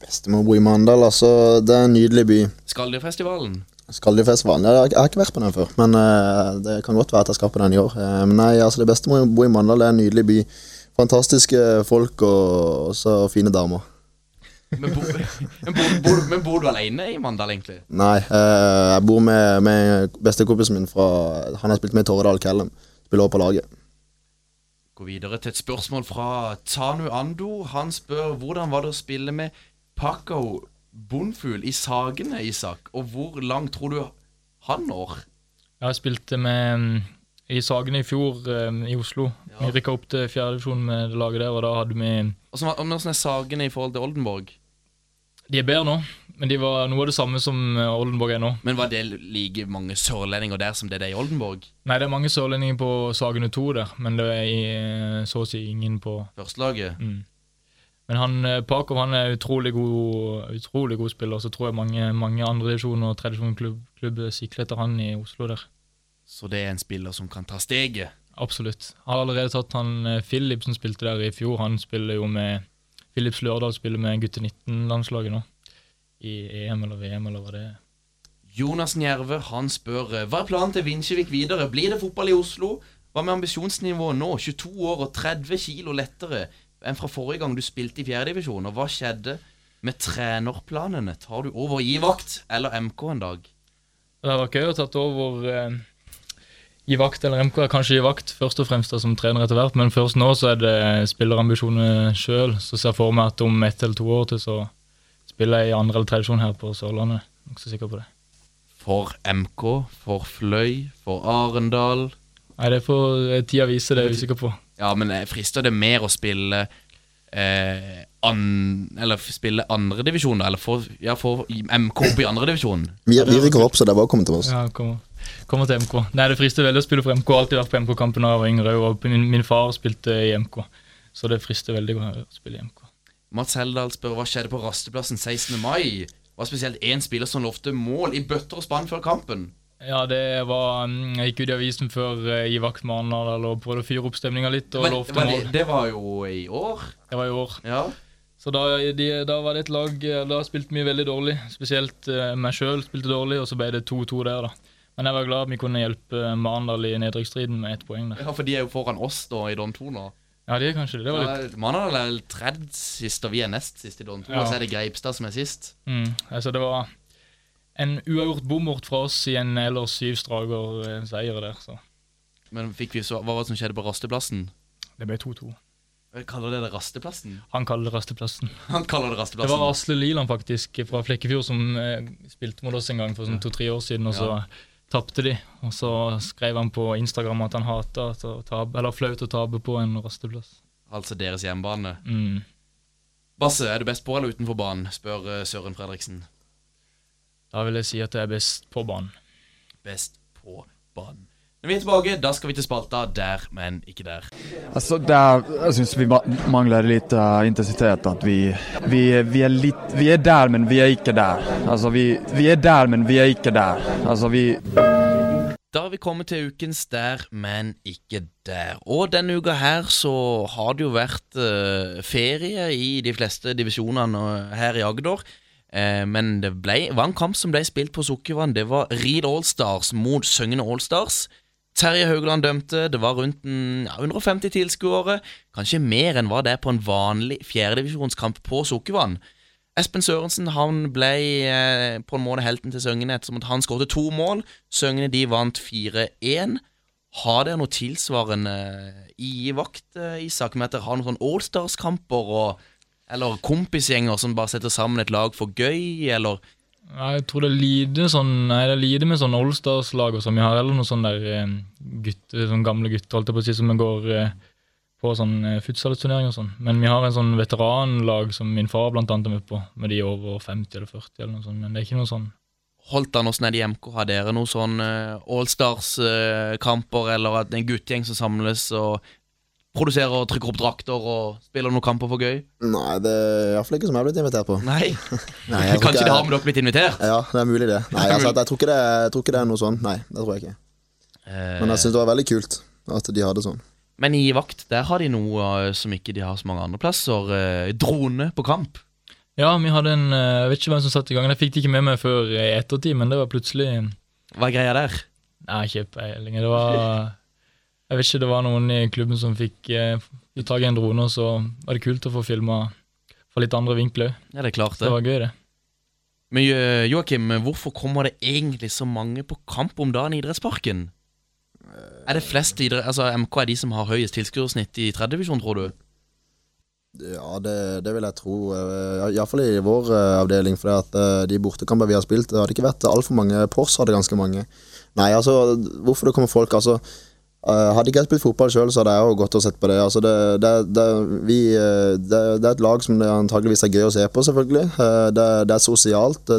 Beste med å bo i Mandal, altså. Det er en nydelig by. Skalldyr-festivalen. Skalldyfestivalen. Jeg, har- ikke vært på den før, men eh, det kan godt være at jeg skal på den i år. Eh, men nei, altså det beste med å bo i Mandal, det er en nydelig by. Fantastiske folk og og så fine damer. Men, bor, men, bor, bor, men bor du alene i Mandal, egentlig? Nei, eh, jeg bor med, med bestekompisen min fra Han har spilt med i Torredal Callum Spiller også på laget. Gå videre til et spørsmål fra Tanu Ando. Han spør hvordan var det å spille med Paco Bonfugl i Sagene, Isak? Og hvor langt tror du han når? Jeg har spilt med mm, i Sagene i fjor eh, i Oslo. Vi rykka opp til fjerdedivisjon med det laget der, og da hadde vi var- Hvordan er Sagene i forhold til Oldenborg? De er bedre nå, men de var noe av det samme som eh, Oldenborg er nå. Men var det like mange sørlendinger der som det er i Oldenborg? Nei, det er mange sørlendinger på Sagene 2 der, men det er i, så å si ingen på Førstelaget? mm. Men han, eh, Pakov han er utrolig god, utrolig god spiller, så tror jeg mange, mange andre divisjoner og tredjevisjonsklubb sikler etter han i Oslo der. Så det er en spiller som kan ta steget? Absolutt. Har allerede tatt han eh, Philip som spilte der i fjor. Han spiller jo med Philips Lørdal spiller med gutte 19-landslaget nå. I EM eller VM eller hva det er. Jonas Njerve han spør eh, Hva er planen til Vinsjevik videre? Blir det fotball i Oslo? Hva med ambisjonsnivået nå? 22 år og 30 kilo lettere enn fra forrige gang du spilte i fjerdedivisjon. Og hva skjedde med trenerplanene? Tar du over i vakt eller MK en dag? Det var gøy å tatt over eh, i vakt eller MK, er kanskje i vakt først og fremst da, som trener etter hvert, men først nå så er det spillerambisjoner sjøl. Så ser jeg for meg at om ett eller to år til så spiller jeg i andre eller tredje her på Sørlandet. Nokså sikker på det. For MK, for Fløy, for Arendal. Nei, det får eh, tida vise, det er jeg usikker på. Ja, men frister det mer å spille eh, an, Eller spille andredivisjon, da? Eller få ja, MK opp i andredivisjon? Vi, vi rykker opp, så det er bare å komme til oss. Ja, kommer, kommer til MK. Nei, det frister veldig å spille for MK. Jeg har alltid vært på MK-kampen da jeg var yngre, og min, min far spilte i MK. Så det frister veldig å spille i MK. Mats Heldal spør hva skjedde på rasteplassen 16. mai. Var spesielt én spiller som lovte mål i bøtter og spann før kampen. Ja, det var mm, Jeg gikk ut i avisen før eh, i vakt Arendal og prøvde å fyre opp stemninga litt og lovte mål. det, det var jo i år. Det var i år. Ja. Så da, de, da var det et lag eh, Da spilte vi veldig dårlig. Spesielt eh, meg sjøl spilte dårlig, og så ble det 2-2 der, da. Men jeg var glad vi kunne hjelpe Arendal i nedrykksstriden med ett poeng der. ja, for de er jo foran oss da i Don 2 nå. Ja, de er kanskje det. Det var litt Ja, Mandal er tredje sist, og vi er nest sist i Don 2. Ja. Og så er det Greipstad som er sist. mm, Altså, det var en uavgjort bommert fra oss i en ellers syv straker eh, seier der, så Men fikk vi så, hva var det som skjedde på rasteplassen? det ble 2-2. Kaller det det rasteplassen? Han kaller det rasteplassen. Han kaller det rasteplassen. Det var Asle Liland faktisk fra Flekkefjord som eh, spilte mot oss en gang for sånn to-tre år siden, og så Ja. Tapte de. Og så skrev han på Instagram at han hata at å tape, eller flaut å tape på en rasteplass. Altså deres hjemmebane. Mm. Basse, er du best på eller utenfor banen? spør eh, Søren Fredriksen. Da vil jeg si at jeg er best på banen. Best på banen. Når vi er tilbake, da skal vi til spalta Der, men ikke der. Altså, der, jeg syns vi mangler litt uh, intensitet. At vi, vi, vi, er litt, vi er der, men vi er ikke der. Altså, vi, vi er der, men vi er ikke der. Altså, vi Da har vi kommet til ukens Der, men ikke der. Og denne uka her så har det jo vært eh, ferie i de fleste divisjonene eh, her i Agder. Eh, men det ble, var en kamp som ble spilt på Sukkervann. Det var Reed Allstars mot Søgne Allstars. Terje Haugland dømte. Det var rundt ja, 150 tilskuere. Kanskje mer enn hva det er på en vanlig fjerdedivisjonskamp på Sukkervann. Espen Sørensen han ble eh, på en måte helten til Søgne ettersom at han skåret to mål. Søgne de vant 4-1. Har dere noe tilsvarende i vakt, eh, Isak, med at dere har noen sånn Allstars-kamper eller kompisgjenger som bare setter sammen et lag for gøy, eller Jeg tror det er lite sånn Nei, det er lite med sånn Allstars-lag sånn vi har, eller noen sånne der eh, gutter, sånn gamle gutter, holdt jeg på å si, som går eh, på sånn eh, futsalturnering og sånn. Men vi har en sånn veteranlag som min far blant annet er med på, med de over 50 eller 40 eller noe sånt. Men det er ikke noe sånn Holdt han oss nede i MK? Har dere noen sånn Allstars-kamper, eller at en guttegjeng som samles og produserer og trykker opp drakter og spiller noen kamper for gøy? Nei, det er iallfall ikke som jeg har blitt invitert på. Nei? Nei, jeg Kanskje ikke de har med dere blitt invitert? Ja, det er mulig, det. Nei, altså, jeg, tror ikke det, jeg tror ikke det er noe sånn. Nei, det tror jeg ikke. Eh, Men jeg syns det var veldig kult at de hadde sånn. men i vakt, der har de noe eh, som ikke de har så mange andre plasser. Eh, drone på kamp. Ja, vi hadde en Jeg vet ikke hvem som satte i gang. Jeg fikk det ikke med meg før i ettertid, men det var plutselig Hva er greia der? Nei, ikke peiling. Det var Jeg vet ikke, det var noen i klubben som fikk, eh, tak i en drone, og så var det kult å få filma fra litt andre vinkler òg. Ja, det er klart Det det. var gøy, det. Men eh, Joakim, hvorfor kommer det egentlig så mange på kamp om dagen i idrettsparken? Er det flest idrett, altså MK er de som har høyest tilskuersnitt i tredje divisjon, tror du? Ja, det, det vil jeg tro. Uh, Iallfall i vår eh, avdeling. For at, eh, de bortekamper vi har spilt, det hadde ikke vært altfor mange. Pors hadde ganske mange. Nei, altså, hvorfor det kommer folk altså eh, Hadde ikke jeg spilt fotball sjøl, så hadde jeg jo gått og sett på det. Altså, det, det, det, vi, eh, det, er et lag som det antageligvis er gøy å se på, selvfølgelig. Eh, det, er sosialt.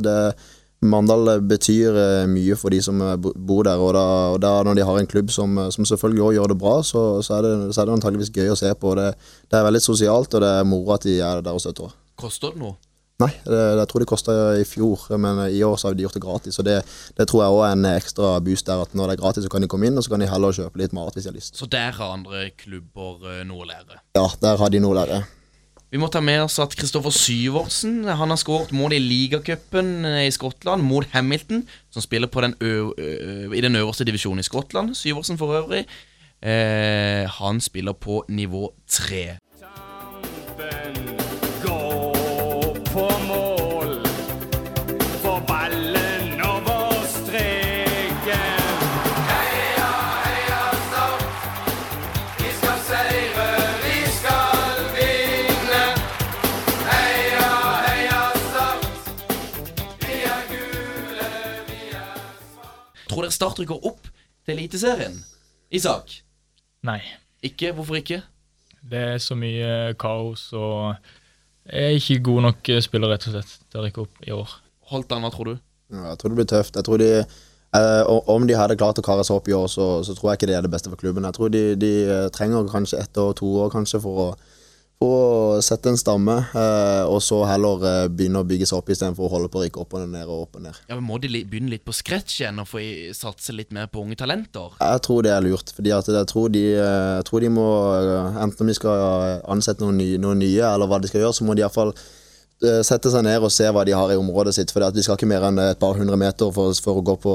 Mandal betyr eh, mye for de som eh, bor der, og da, og da når de har en klubb som, eh, som selvfølgelig også gjør det bra, så, så, er, det, så er antageligvis gøy å se på. Det er veldig sosialt, og det er moro at de er der og støtter. Koster det noe? Nei, det, jeg tror det kosta i fjor, men i år så har de gjort det gratis. Og det, det tror jeg òg er en ekstra boost der, at når det er gratis, så kan de komme inn, og så kan de heller kjøpe litt mat hvis de har lyst. Så der har andre klubber eh, noe å lære. Ja, der har de noe å lære. Vi må ta med oss at Kristoffer Syvertsen Han har skåret mål i ligacupen eh, i Skottland mot Hamilton, som spiller på den i den øverste divisjonen i Skottland. Syversen for øvrig. Eh, han spiller på nivå tre. Tror dere Start rykker opp til Eliteserien? Isak? Nei. Ikke? Hvorfor ikke? Det er så mye kaos, og jeg er ikke god nok spiller, rett og slett, til å rykke opp i år. Holtan, hva tror du? Ja, jeg tror det blir tøft. Jeg tror de eh, Om de hadde klart å kare seg opp i år, så, så tror jeg ikke det er det beste for klubben. Jeg tror de, de eh, trenger kanskje ett år, to år kanskje for å, for å sette en stamme, eh, og så heller eh, begynne å bygge seg opp istedenfor å holde på å rykke opp og ned og opp og ned. Ja, men Må de begynne litt på scratch igjen og få satse litt mer på unge talenter? Jeg tror det er lurt, fordi jeg tror de, eh, jeg tror de må Enten om de skal ansette noen nye, noen nye, eller hva de skal gjøre, så må de iallfall sette seg ned og se hva de har i området sitt. For de skal ikke mer enn et par hundre meter for, for å gå på,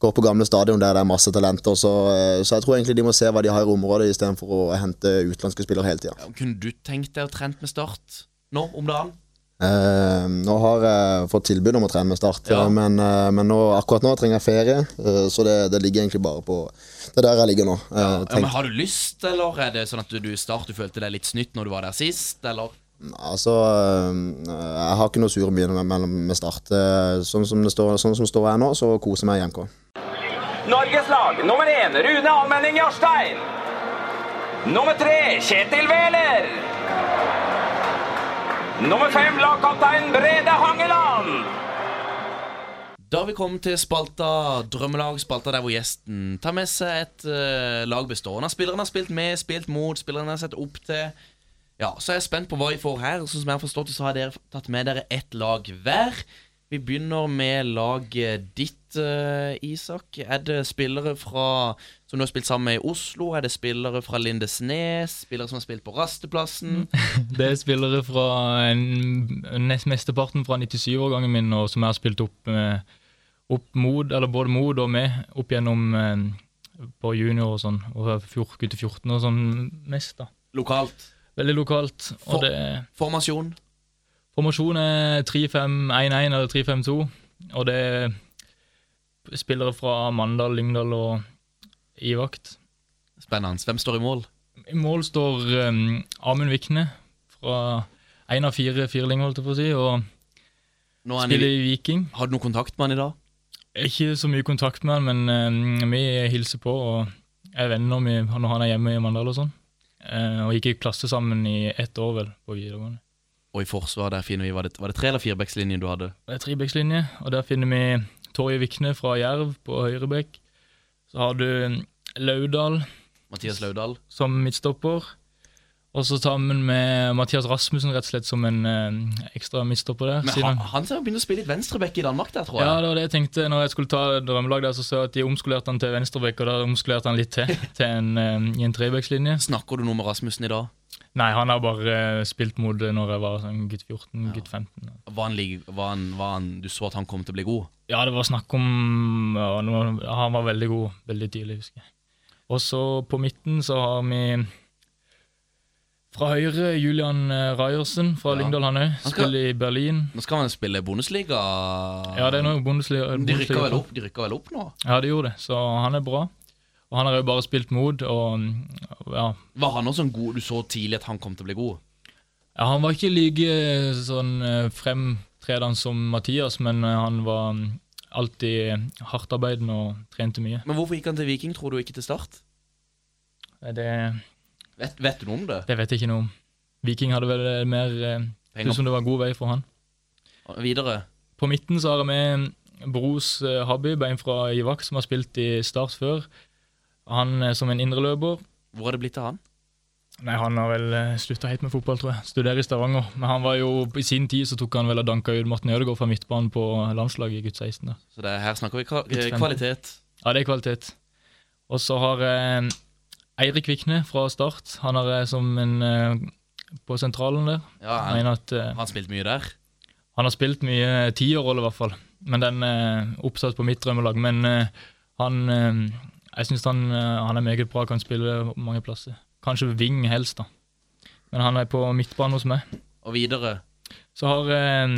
gå på gamle stadion der det er masse talenter. Så, eh, så jeg tror egentlig de må se hva de har i området, istedenfor å hente utenlandske spillere hele tida. Ja, kunne du tenkt deg å trent med Start nå om dagen? Eh, nå har jeg fått tilbud om å trene med Start, Ja. eh, men, eh, men nå, akkurat nå trenger jeg ferie. så det, det ligger egentlig bare på Det er der jeg ligger nå. Ja, men Har du lyst, eller er det sånn at du, du Start du følte deg litt snytt når du var der sist, eller? Altså, øh, jeg har ikke noe sure mye med, med, med start. Eh, Sånn som det står, sånn som står her nå, så koser jeg meg i MK. Norges lag nummer én Rune Almenning Jarstein. Nummer tre Kjetil Wæler. Nummer fem lagkaptein Brede Hangeland. Da har vi kommet til spalta Drømmelag, spalta der hvor gjesten tar med seg et uh, lag bestående av spillerne har spilt med, spilt mot, spillerne har sett opp til. Ja, Så er jeg spent på hva vi får her. Sånn som jeg har forstått det, så har dere tatt med dere ett lag hver. Vi begynner med laget ditt, eh, Isak. Er det spillere fra som du har spilt sammen med i Oslo? Er det spillere fra Lindesnes? Spillere som har spilt på Rasteplassen? Det er spillere fra nest mesteparten fra 97-årgangen min, og som jeg har spilt opp, med, opp mod, eller både mot og med, opp gjennom eh, på junior og sånn, og gutte 14 og sånn mest, da. Lokalt. Veldig lokalt. For- det Formasjon. Formasjon er 3-5-1-1 eller 3-5-2, og det er spillere fra Mandal, Lyngdal og Ivakt. Spennende. Hvem står i mål? I mål står um, Amund Vikne fra én av fire firlinger, holdt jeg på å si, og er spiller i, Viking. har du noe kontakt med han i dag? Ikke så mye kontakt med han, men um, vi hilser på og er venner med, når han er hjemme i Mandal og sånn. Eh, og gikk i klasse sammen i ett år, vel, på videregående. Og i forsvar der finner vi Var det, var det tre- eller firebackslinje du hadde? Det er trebekslinje, og der finner vi Torje Vikne fra Jerv på høyrebekk. Så har du Laudal Mathias Laudal. som midtstopper. Og så sammen med Mathias Rasmussen rett og slett som en eh, ekstra mister på det. Men han, han ser begynner å spille litt venstreback i Danmark der, tror jeg. Ja, det var det jeg tenkte når jeg skulle ta drømmelag der, så så jeg at de omskolerte han til venstreback, og da omskolerte han litt til, til en, eh, i en trebackslinje. Snakker du noe med Rasmussen i dag? Nei, han har bare eh, spilt mot det når jeg var sånn gutt 14, gutt 15. Var han, var han, var han, du så at han kom til å bli god? Ja, det var snakk om ja, Han var veldig god veldig tidlig, husker jeg. Og så på midten så har vi fra høyre Julian eh, Ryersen fra Ja. Lyngdal, han òg. Spiller i Berlin. Nå skal han spille Bundesliga. Ja, det er noe Bundesliga. De rykker vel opp, de rykker vel opp nå? Ja, de gjorde det. Så han er bra. Og han har jo bare spilt mot, og ja, Var han også en god Du så tidlig at han kom til å bli god? Ja, han var ikke like sånn eh, fremtredende som Mathias, men eh, han var mm, alltid hardtarbeidende og trente mye. Men hvorfor gikk han til Viking, tror du, ikke til Start? Det, Vet, vet du noe om det? det vet jeg ikke noe om. Viking hadde vel eh, mer eh, Penger som det var god vei for han. videre? På midten så har jeg med Bros eh, Habib, en fra Ivak, som har spilt i Start før. Han eh, som en indreløper. Hvor har det blitt av han? Nei, han har vel slutta helt med fotball, tror jeg. Studerer i Stavanger. Men han var jo, i sin tid så tok han vel og danka ut Morten Ødegaard fra midtbanen på landslaget i gutt 16. da. Så det, her snakker vi eh, kvalitet. Ja, det er kvalitet. Og så har jeg Eirik Vikne fra Start. Han er som en eh, på sentralen der. Ja, han, at eh, han spilt mye der. Han har spilt mye tierrolle, i hvert fall. Men den er oppsatt på mitt drømmelag. Men eh, han eh, Jeg syns han, eh, han er meget bra, kan spille mange plasser. Kanskje wing helst, da. Men han er på midtbane hos meg. Og videre. Så har eh,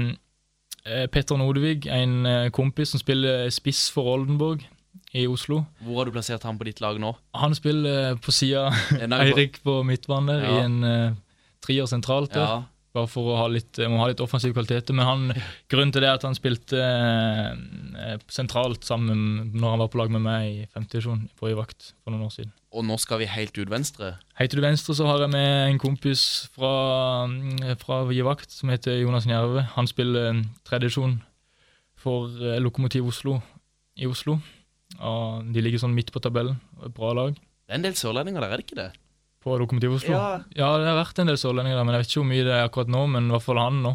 eh, Petter Nodevig en eh, kompis som spiller spiss for Oldenborg i Oslo. Hvor har du plassert han på ditt lag nå? Han spiller eh, på sida på- Eirik på midtbanen der, Ja. i en uh, trier sentralt. der. Ja. Bare for å ha litt, må ha litt offensiv kvalitet. Men han, grunnen til det er at han spilte eh, eh, sentralt sammen når han var på lag med meg i femte divisjon forrige vakt for noen år siden. Og nå skal vi helt ut venstre. Helt ut venstre så har jeg med en kompis fra, mm, fra Vakt som heter Jonas Njerve. Han spiller eh, tredjedivisjon for eh, Lokomotiv Oslo i Oslo. Og de ligger sånn midt på tabellen. et Bra lag Det er en del sørlendinger der, er det ikke det? på Lokomotiv Oslo. Ja. ja, det har vært en del sørlendinger der, men jeg vet ikke hvor mye det er akkurat nå. Men i hvert fall han nå.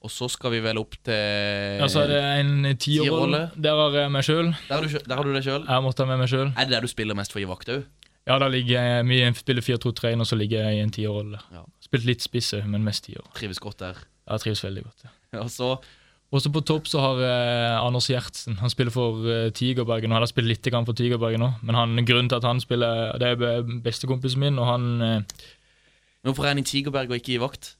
Og så skal vi vel opp til Ja, så er det en tierrolle. Der har jeg meg sjøl. Der har du, der har du det sjøl. Jeg måtte ha med meg sjøl. Er det der du spiller mest for i vakt òg? Ja, da ligger jeg mye jeg spiller 4-2-3, og så ligger jeg i en tierrolle. Ja. Spilt litt spiss òg, men mest tier. Trives godt der. Ja, trives veldig godt. Ja. Og så Også på topp så har eh, Anders Gjertsen. Han spiller for eh, Tigerbergen. og Han har spilt litt for Tigerbergen òg, men han, grunnen til at han spiller Det er bestekompisen min, og han eh, Hvorfor er han i Tigerberg og ikke i vakt?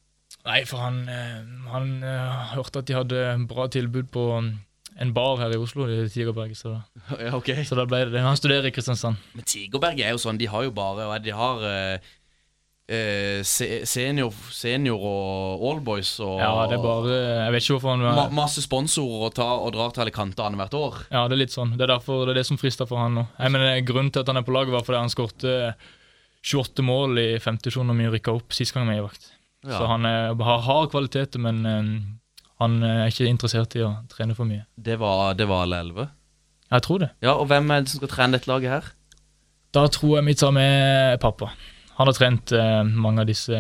Nei, for han, eh, han eh, hørte at de hadde bra tilbud på um, en bar her i Oslo, i Tigerberget, så Ja, ok så da ble det det. Han studerer i Kristiansand. Men Tigerberget er jo sånn, de har jo bare De har eh, eh, senior, senior og allboys og Ja, det er bare Jeg vet ikke hvorfor han ma masse sponsorer og, ta, og drar til Alicante annethvert år. Ja, det er litt sånn. Det er derfor det er det som frister for han nå. Jeg mener, Grunnen til at han er på laget, var fordi han skårte 28 mål i femte divisjon når vi rykka opp sist gang vi var vakt. Ja. Så han er, har, har kvaliteter, men eh, han er ikke interessert i å trene for mye. Det var, det var alle elleve. Jeg tror det. Ja, og hvem er det som skal trene dette laget her? Da tror jeg vi tar med pappa. Han har trent eh, mange av disse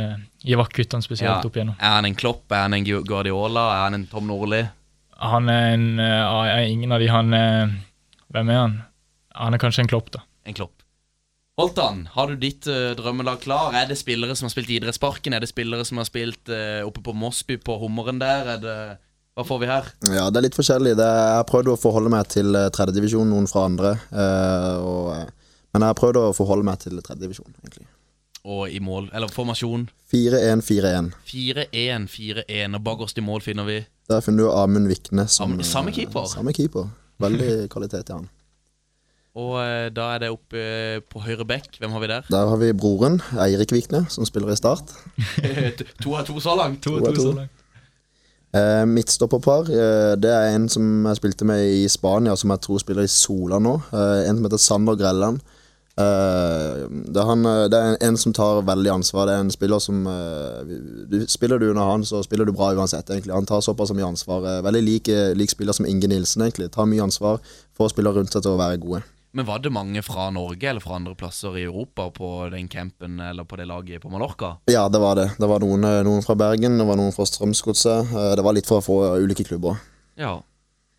Ivak-guttene spesielt opp igjennom. Er han en Klopp? Er han en Guardiola? Er han en Tom Nordli? Han er en eh, er Ingen av de han eh, Hvem er han? Han er kanskje en klopp, da. En Klopp. Holtan, har du ditt uh, drømmelag klar? Er det spillere som har spilt i Idrettsparken? Er det spillere som har spilt uh, oppe på Mosby, på Hummeren der? Er det, hva får vi her? Ja, det er litt forskjellig. Det, jeg har prøvd å forholde meg til tredjedivisjon, noen fra andre. eh, og, men jeg har prøvd å forholde meg til tredjedivisjon, egentlig. Og i mål, eller formasjon 4-1-4-1. 4-1-4-1, og bakerst i mål finner vi Der finner du Amund Vikne som Am- samme eh, keeper? Samme keeper. Veldig kvalitet i han. Og eh, da er det oppe eh, på høyre bekk. Hvem har vi der? Der har vi broren, Eirik Vikne, som spiller i Start. to av to så langt. To, To av to, to. så langt. Eh, midtstopperpar, eh, det er en som jeg spilte med i Spania, som jeg tror spiller i Sola nå. Eh, en som heter Sander Grelland. Eh, det, er han, eh, det er en som tar veldig ansvar. Det er en spiller som eh, du, Spiller du under han, så spiller du bra uansett. egentlig. Han tar såpass mye ansvar. Veldig lik, lik spiller som Inge Nilsen, egentlig. Tar mye ansvar, for spillere rundt seg til å være gode. Men var det mange fra Norge eller fra andre plasser i Europa på den campen eller på det laget på Mallorca? Ja, det var det. Det var noen, noen fra Bergen, det var noen fra Strømsgodset. Det var litt fra få ulike klubber. Ja.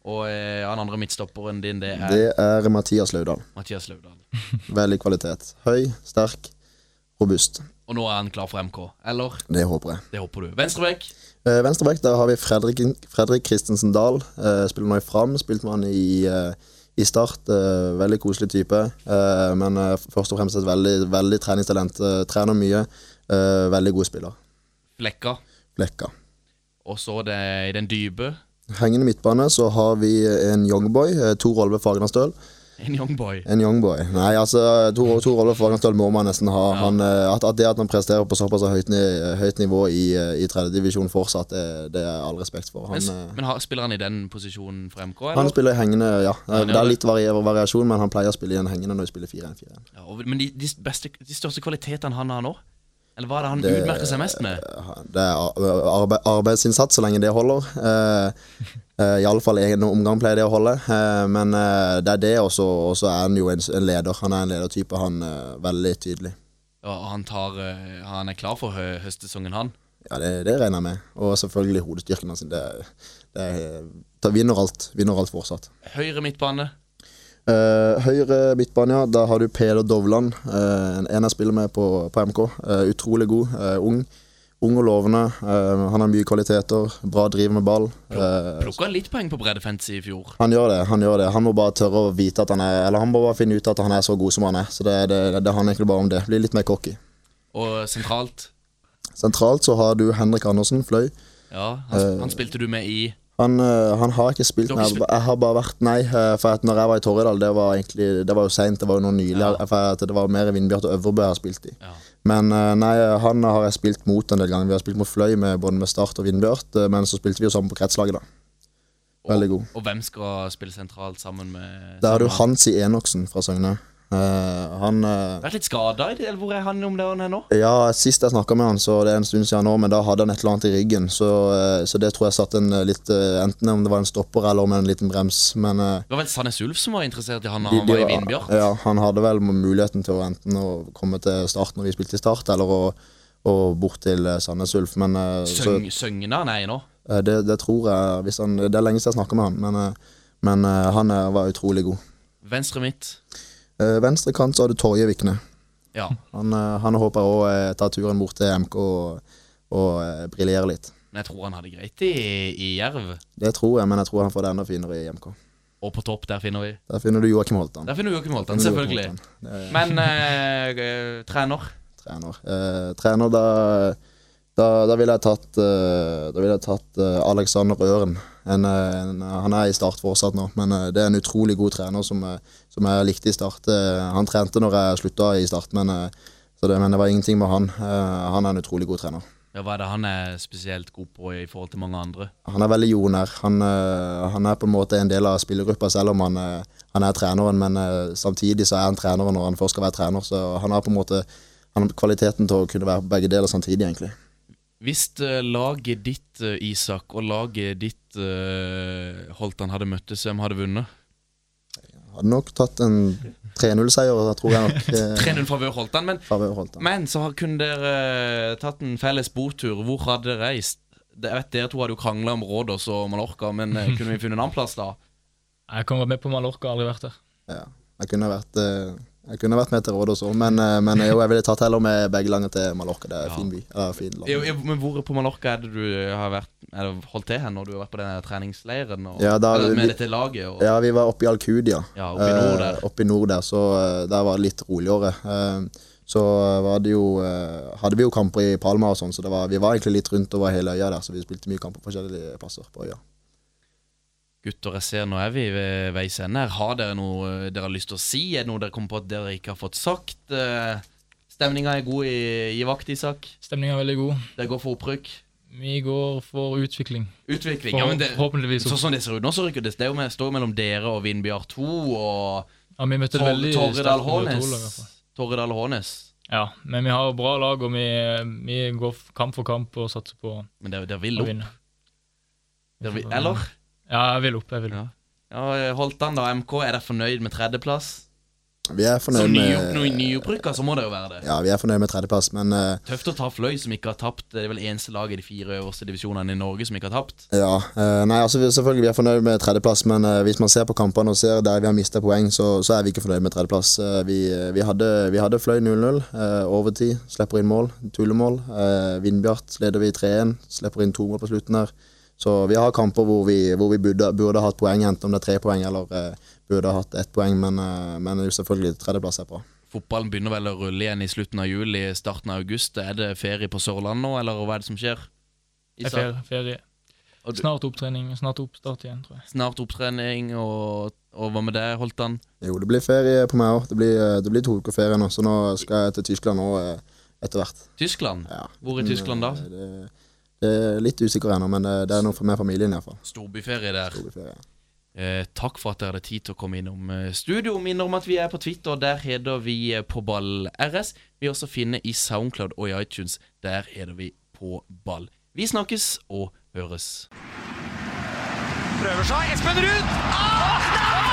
Og eh, den andre midtstopperen din, det er Det er Mathias Laudal. Mathias Laudal. Veldig kvalitet. Høy, sterk, robust. Og nå er han klar for MK, eller? Det håper jeg. Det håper du. Venstrebekk? Eh, Venstrebekk, der har vi Fredrik, Fredrik Christensen Dahl. Eh, spiller nå i Fram. Spilte med han i, eh, i Start. Eh, veldig koselig type. Eh, men eh, først og fremst et veldig, veldig treningstalent. Eh, trener mye. Eh, veldig god spiller. Flekka. Flekka. Og så det i den dype. Hengende midtbane så har vi en youngboy, eh, Tor Olve Fagerstøl. En youngboy. En youngboy. Nei, altså, Tor, Tor Olve Fagerstøl må man nesten ha. Han, eh, at, at det at han presterer på såpass høyt, høyt nivå i, eh, i tredjedivisjon fortsatt, det, det er all respekt for. Han, Men, men har, spiller han i den posisjonen for MK, Han spiller i hengende, ja. Det er litt variasjon, men han pleier å spille i en hengende når vi spiller 4-1-4-1. Ja, men de, de, beste, de største kvalitetene han har nå? Eller hva er det han Det- utmerker seg mest med? Det er ar- arbeid, arbeidsinnsats så lenge det holder. Uh, eh, Iallfall en omgang pleier det å holde. Uh, men uh, det er det, og så er han jo en, en leder. Han er en ledertype, han er veldig tydelig. Og han, tar, eh, han er klar for hø høstsesongen, han. Ja, det, det regner jeg med. Og selvfølgelig hodestyrken hans. Det, det, det vinner alt. Vinner alt fortsatt. Høyre midtbane. Eh, høyre midtbane, ja. Da har du Peder Dovland. Uh, en jeg spiller med på, på MK. Uh, utrolig god. eh, ung. Ung og lovende. Eh, han har mye kvaliteter. Bra driv med ball. Eh, Plukka litt poeng på breddefancy i fjor. han gjør det. Han gjør det Han må bare tørre å vite at han er Eller han må bare finne ut at han er så god som han er. Så det, det, det handler egentlig bare om det. Bli litt mer cocky. Og sentralt Sentralt så har du Henrik Andersen, Fløy. Ja, han, han spilte du med i Han, eh, han har ikke spilt har ikke Jeg har bare vært Nei, eh, for at når jeg var i Torridal, det var egentlig Det var jo seint, det var jo nå nylig. Ja. For at det var mer Vindbjart og Øvrebø jeg har spilt i. Ja. Men eh, nei, han har jeg spilt mot en del ganger. Vi har spilt mot Fløy med både med Start og Vindbjart, eh, men så spilte vi jo sammen på kretslaget, da. Veldig god. Og hvem skal spille sentralt sammen med Der har du Hansi Enoksen fra Søgne. Eh, han uh, Vært litt skada eller hvor er han om dagen nå? Ja, sist jeg snakka med han, så det er en stund siden nå, men da hadde han et eller annet i ryggen. Så, uh, så det tror jeg satt en eh, litt eh, Enten om det var en stopper eller om en liten brems. Men eh, Det var vel Sandnes Ulf som var interessert i han da han var i Vindbjart? Ja, han hadde vel muligheten til å enten å komme til start når vi spilte i Start, eller å, å bort til eh, Sandnes Ulf. Men eh, så, Søng, Søgna? Nei, nå. eh, det, det tror jeg han, Det er lenge siden jeg snakka med han, men, eh, men eh, han eh, var utrolig god. Venstre midt. Eh, Venstre kant så har du Torje Vikne. Ja. Han, eh, han håper òg eh, ta turen bort til MK og, og eh, briljere litt. Men jeg tror han hadde greit i, i Jerv. Det tror jeg, men jeg tror han får det enda finere i MK. Og på topp, der finner vi Der finner du Joakim Holtan. Der finner du Joakim Holtan, selvfølgelig. selvfølgelig. Holtan. Det er Men eh, trener? trener. Eh, trener, da, da, da ville jeg tatt, uh, da ville jeg tatt uh, Alexander Øren. En, eh, en, han er i Start fortsatt nå, men uh, det er en utrolig god trener som, eh, som jeg likte i Start. Eh, han trente når jeg slutta i Start, men, eh, så det, men det var ingenting med han. Eh, han er en utrolig god trener. Ja, Hva er det han er spesielt god på i forhold til mange andre? Han er veldig jordnær. Han, eh, han er på en måte en del av spillergruppa, selv om han, eh, han er treneren. Men eh, samtidig så er han treneren når han først skal være trener. Så han har på en måte han har kvaliteten til å kunne være begge deler samtidig, egentlig. Hvis eh, laget ditt, eh, Isak, og laget ditt, uh, Holtan, hadde møttes, hvem hadde vunnet? Hadde nok tatt en 3-0-seier, tror jeg nok. eh, 3-0 favør Holtan, men, Holtan. men så kunne dere tatt en felles botur. Hvor hadde dere reist? Jeg vet Dere to hadde jo krangla om Rådås og Mallorca, men kunne vi funnet en annen plass da? Jeg kan være med på Mallorca, aldri vært der. Ja. Jeg kunne vært eh, jeg kunne vært med til Rådås òg, men, eh, men jo, jeg ville tatt heller med begge langer til Mallorca. Det er Ja. en fin by. Ja, fin land. Men hvor på Mallorca er det du har vært holdt til hen når du har vært på denne treningsleiren? Og, Ja, da- med vi- dette laget? Og, Ja, vi var oppe i Alcudia. Ja, oppe i nord der. Eh, oppe i nord der, så eh, der var det litt roligere. Eh, så var det jo eh, Hadde vi jo kamper i Palma og sånn, så det var, vi var egentlig litt rundt over hele øya der, så vi spilte mye kamper på forskjellige plasser på øya. Gutter, jeg ser nå er vi ved veis ende. her. Har dere noe eh, dere har lyst til å si? Er det noe dere kommer på at dere ikke har fått sagt? Eh, Stemninga er god i, i vakt, Isak. Stemninga er veldig god. Det går for opprykk. Vi går for utvikling. Utvikling. For, Ja, men det, Forhåpentligvis. sånn som det ser ut nå, så rykker det. Det står jo mellom dere og Vindbjart 2 og Ja, vi møtte Tor- veldig Torredal Hånes. Torredal Hånes. Ja, men vi har bra lag, og vi, vi går kamp for kamp og satser på Men dere, dere vil å opp? vinne. Dere eller? Ja, jeg vil opp. jeg vil opp. Ja. Ja, Holtan, da. MK, er dere fornøyd med tredjeplass? Vi er Som fornøyd ny, med nyopprykka, så må det jo være det. Ja, vi er fornøyd med tredjeplass, men uh, Tøft å ta Fløy, som ikke har tapt. Det er vel eneste lag i de fire øverste divisjonene i Norge som ikke har tapt. ja. uh, Nei, altså selvfølgelig vi er fornøyd med tredjeplass, men uh, hvis man ser på kampene og ser der vi har mista poeng, så, så er vi ikke fornøyd med tredjeplass. Vi, vi, hadde, vi hadde Fløy 0-0, eh, overtid, slipper inn mål, tullemål. Eh, Vindbjart leder vi 3-1, slipper inn to mål på slutten her. Så vi har kamper hvor vi, hvor vi burde, burde hatt poeng, enten om det er tre poeng eller uh, burde hatt ett poeng, men, uh, men selvfølgelig tredjeplass er bra. Fotballen begynner vel å rulle igjen i slutten av juli, starten av august. Er det ferie på Sørlandet nå, eller hva er det som skjer? Det er ferie. ferie. Og du- Snart opptrening, snart oppstart igjen, tror jeg. Snart opptrening, og, og hva med det, Holtan? Jo, det blir ferie på meg òg. Det, blir, eh, det blir to uker ferie nå, så nå skal jeg til Tyskland nå etter hvert. Tyskland? Ja. Hvor i Tyskland da? Eh, Det, det litt usikker ennå, men det, det er noe for med familien iallfall. Storbyferie der. Storbyferie. Eh, takk for at dere hadde tid til å komme innom eh, studio. Minner om at vi er på Twitter, der heter vi eh, På ball RS. Vi er også finne i Soundcloud og i iTunes. Der heter vi På ball. Vi snakkes og høres. Prøver seg. Espen Ruud! Ah!